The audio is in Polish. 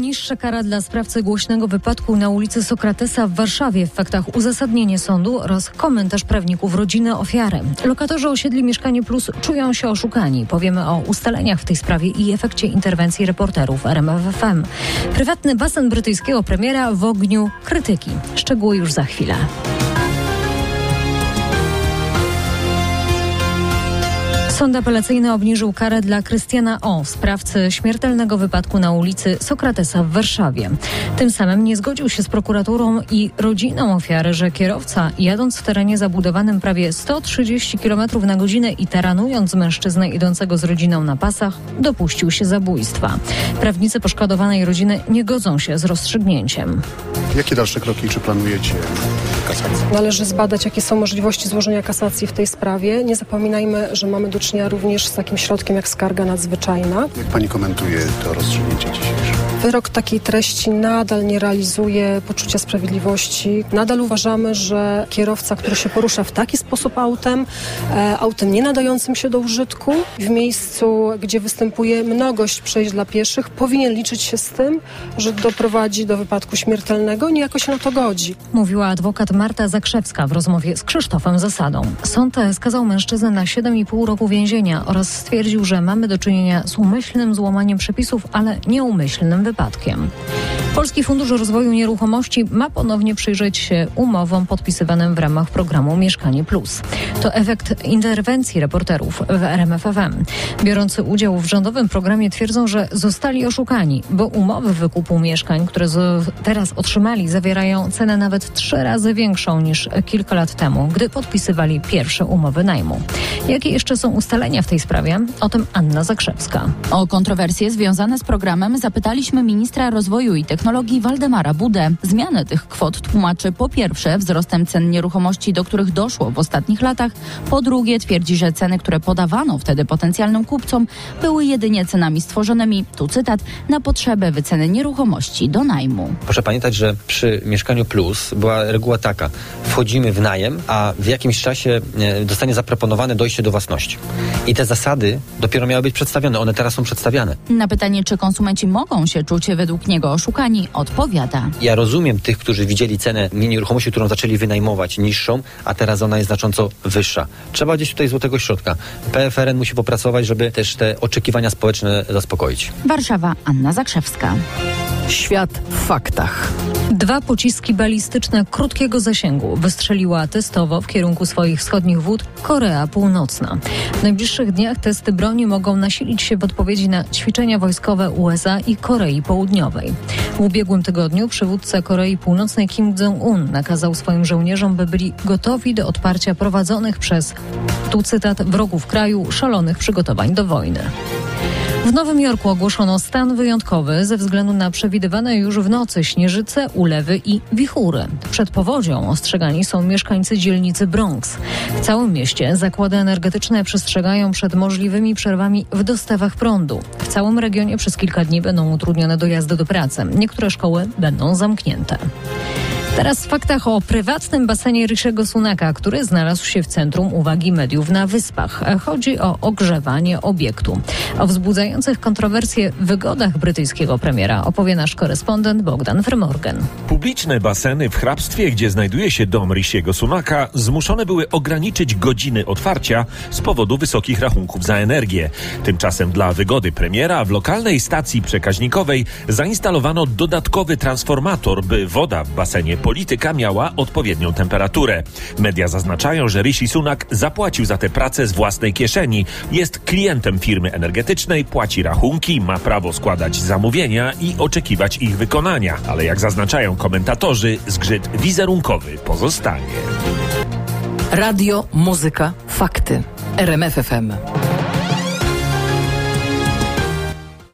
Niższa kara dla sprawcy głośnego wypadku na ulicy Sokratesa w Warszawie. W faktach uzasadnienie sądu oraz komentarz prawników rodziny ofiary. Lokatorzy osiedli Mieszkanie Plus czują się oszukani. Powiemy o ustaleniach w tej sprawie i efekcie interwencji reporterów RMFFM. Prywatny basen brytyjskiego premiera w ogniu krytyki. Szczegóły już za chwilę. Sąd apelacyjny obniżył karę dla Krystiana O., sprawcy śmiertelnego wypadku na ulicy Sokratesa w Warszawie. Tym samym nie zgodził się z prokuraturą i rodziną ofiary, że kierowca, jadąc w terenie zabudowanym prawie 130 km na godzinę i taranując mężczyznę idącego z rodziną na pasach, dopuścił się zabójstwa. Prawnicy poszkodowanej rodziny nie godzą się z rozstrzygnięciem. Jakie dalsze kroki, czy planujecie kasację? Należy zbadać, jakie są możliwości złożenia kasacji w tej sprawie. Nie zapominajmy, że mamy do czynienia również z takim środkiem jak skarga nadzwyczajna. Jak pani komentuje to rozstrzygnięcie dzisiejsze? Wyrok takiej treści nadal nie realizuje poczucia sprawiedliwości. Nadal uważamy, że kierowca, który się porusza w taki sposób autem, e, autem nie nadającym się do użytku, w miejscu, gdzie występuje mnogość przejść dla pieszych, powinien liczyć się z tym, że doprowadzi do wypadku śmiertelnego i niejako się na to godzi. Mówiła adwokat Marta Zakrzewska w rozmowie z Krzysztofem Zasadą. Sąd skazał mężczyznę na 7,5 roku więzienia oraz stwierdził, że mamy do czynienia z umyślnym złamaniem przepisów, ale nieumyślnym wypadkiem. Polski Fundusz Rozwoju Nieruchomości ma ponownie przyjrzeć się umowom podpisywanym w ramach programu Mieszkanie Plus. To efekt interwencji reporterów w RMFFM. Biorący udział w rządowym programie twierdzą, że zostali oszukani, bo umowy wykupu mieszkań, które teraz otrzymali, zawierają cenę nawet trzy razy większą niż kilka lat temu, gdy podpisywali pierwsze umowy najmu. Jakie jeszcze są ustalenia w tej sprawie? O tym Anna Zakrzewska. O kontrowersje związane z programem zapytaliśmy ministra rozwoju i technologii Waldemara Budę. Zmianę tych kwot tłumaczy po pierwsze wzrostem cen nieruchomości, do których doszło w ostatnich latach, po drugie twierdzi, że ceny, które podawano wtedy potencjalnym kupcom, były jedynie cenami stworzonymi, tu cytat, na potrzebę wyceny nieruchomości do najmu. Proszę pamiętać, że przy Mieszkaniu Plus była reguła taka, wchodzimy w najem, a w jakimś czasie e, dostanie zaproponowane dojście do własności. I te zasady dopiero miały być przedstawione, one teraz są przedstawiane. Na pytanie, czy konsumenci mogą się czuć według niego oszukani, odpowiada. Ja rozumiem tych, którzy widzieli cenę nieruchomości, którą zaczęli wynajmować niższą, a teraz ona jest znacząco wyższa. Trzeba gdzieś tutaj złotego środka. PFRN musi popracować, żeby też te oczekiwania społeczne zaspokoić. Warszawa, Anna Zakrzewska. Świat w faktach. Dwa pociski balistyczne krótkiego zasięgu wystrzeliła testowo w kierunku swoich wschodnich wód Korea Północna. W najbliższych dniach testy broni mogą nasilić się w odpowiedzi na ćwiczenia wojskowe USA i Korei Południowej. W ubiegłym tygodniu przywódca Korei Północnej Kim Jong-un nakazał swoim żołnierzom, by byli gotowi do odparcia prowadzonych przez, tu cytat, wrogów kraju szalonych przygotowań do wojny. W Nowym Jorku ogłoszono stan wyjątkowy ze względu na przewidywane już w nocy śnieżyce, ulewy i wichury. Przed powodzią ostrzegani są mieszkańcy dzielnicy Bronx. W całym mieście zakłady energetyczne przestrzegają przed możliwymi przerwami w dostawach prądu. W całym regionie przez kilka dni będą utrudnione dojazdy do pracy. Niektóre szkoły będą zamknięte. Teraz w faktach o prywatnym basenie Rishiego Sunaka, który znalazł się w centrum uwagi mediów na Wyspach. Chodzi o ogrzewanie obiektu. O wzbudzających kontrowersje wygodach brytyjskiego premiera opowie nasz korespondent Bogdan Vermorgen. Publiczne baseny w hrabstwie, gdzie znajduje się dom Rishiego Sunaka, zmuszone były ograniczyć godziny otwarcia z powodu wysokich rachunków za energię. Tymczasem dla wygody premiera w lokalnej stacji przekaźnikowej zainstalowano dodatkowy transformator, by woda w basenie polityka miała odpowiednią temperaturę. Media zaznaczają, że Rishi Sunak zapłacił za tę pracę z własnej kieszeni. Jest klientem firmy energetycznej, płaci rachunki, ma prawo składać zamówienia i oczekiwać ich wykonania. Ale jak zaznaczają komentatorzy, zgrzyt wizerunkowy pozostanie. Radio, muzyka, fakty. RMFFM.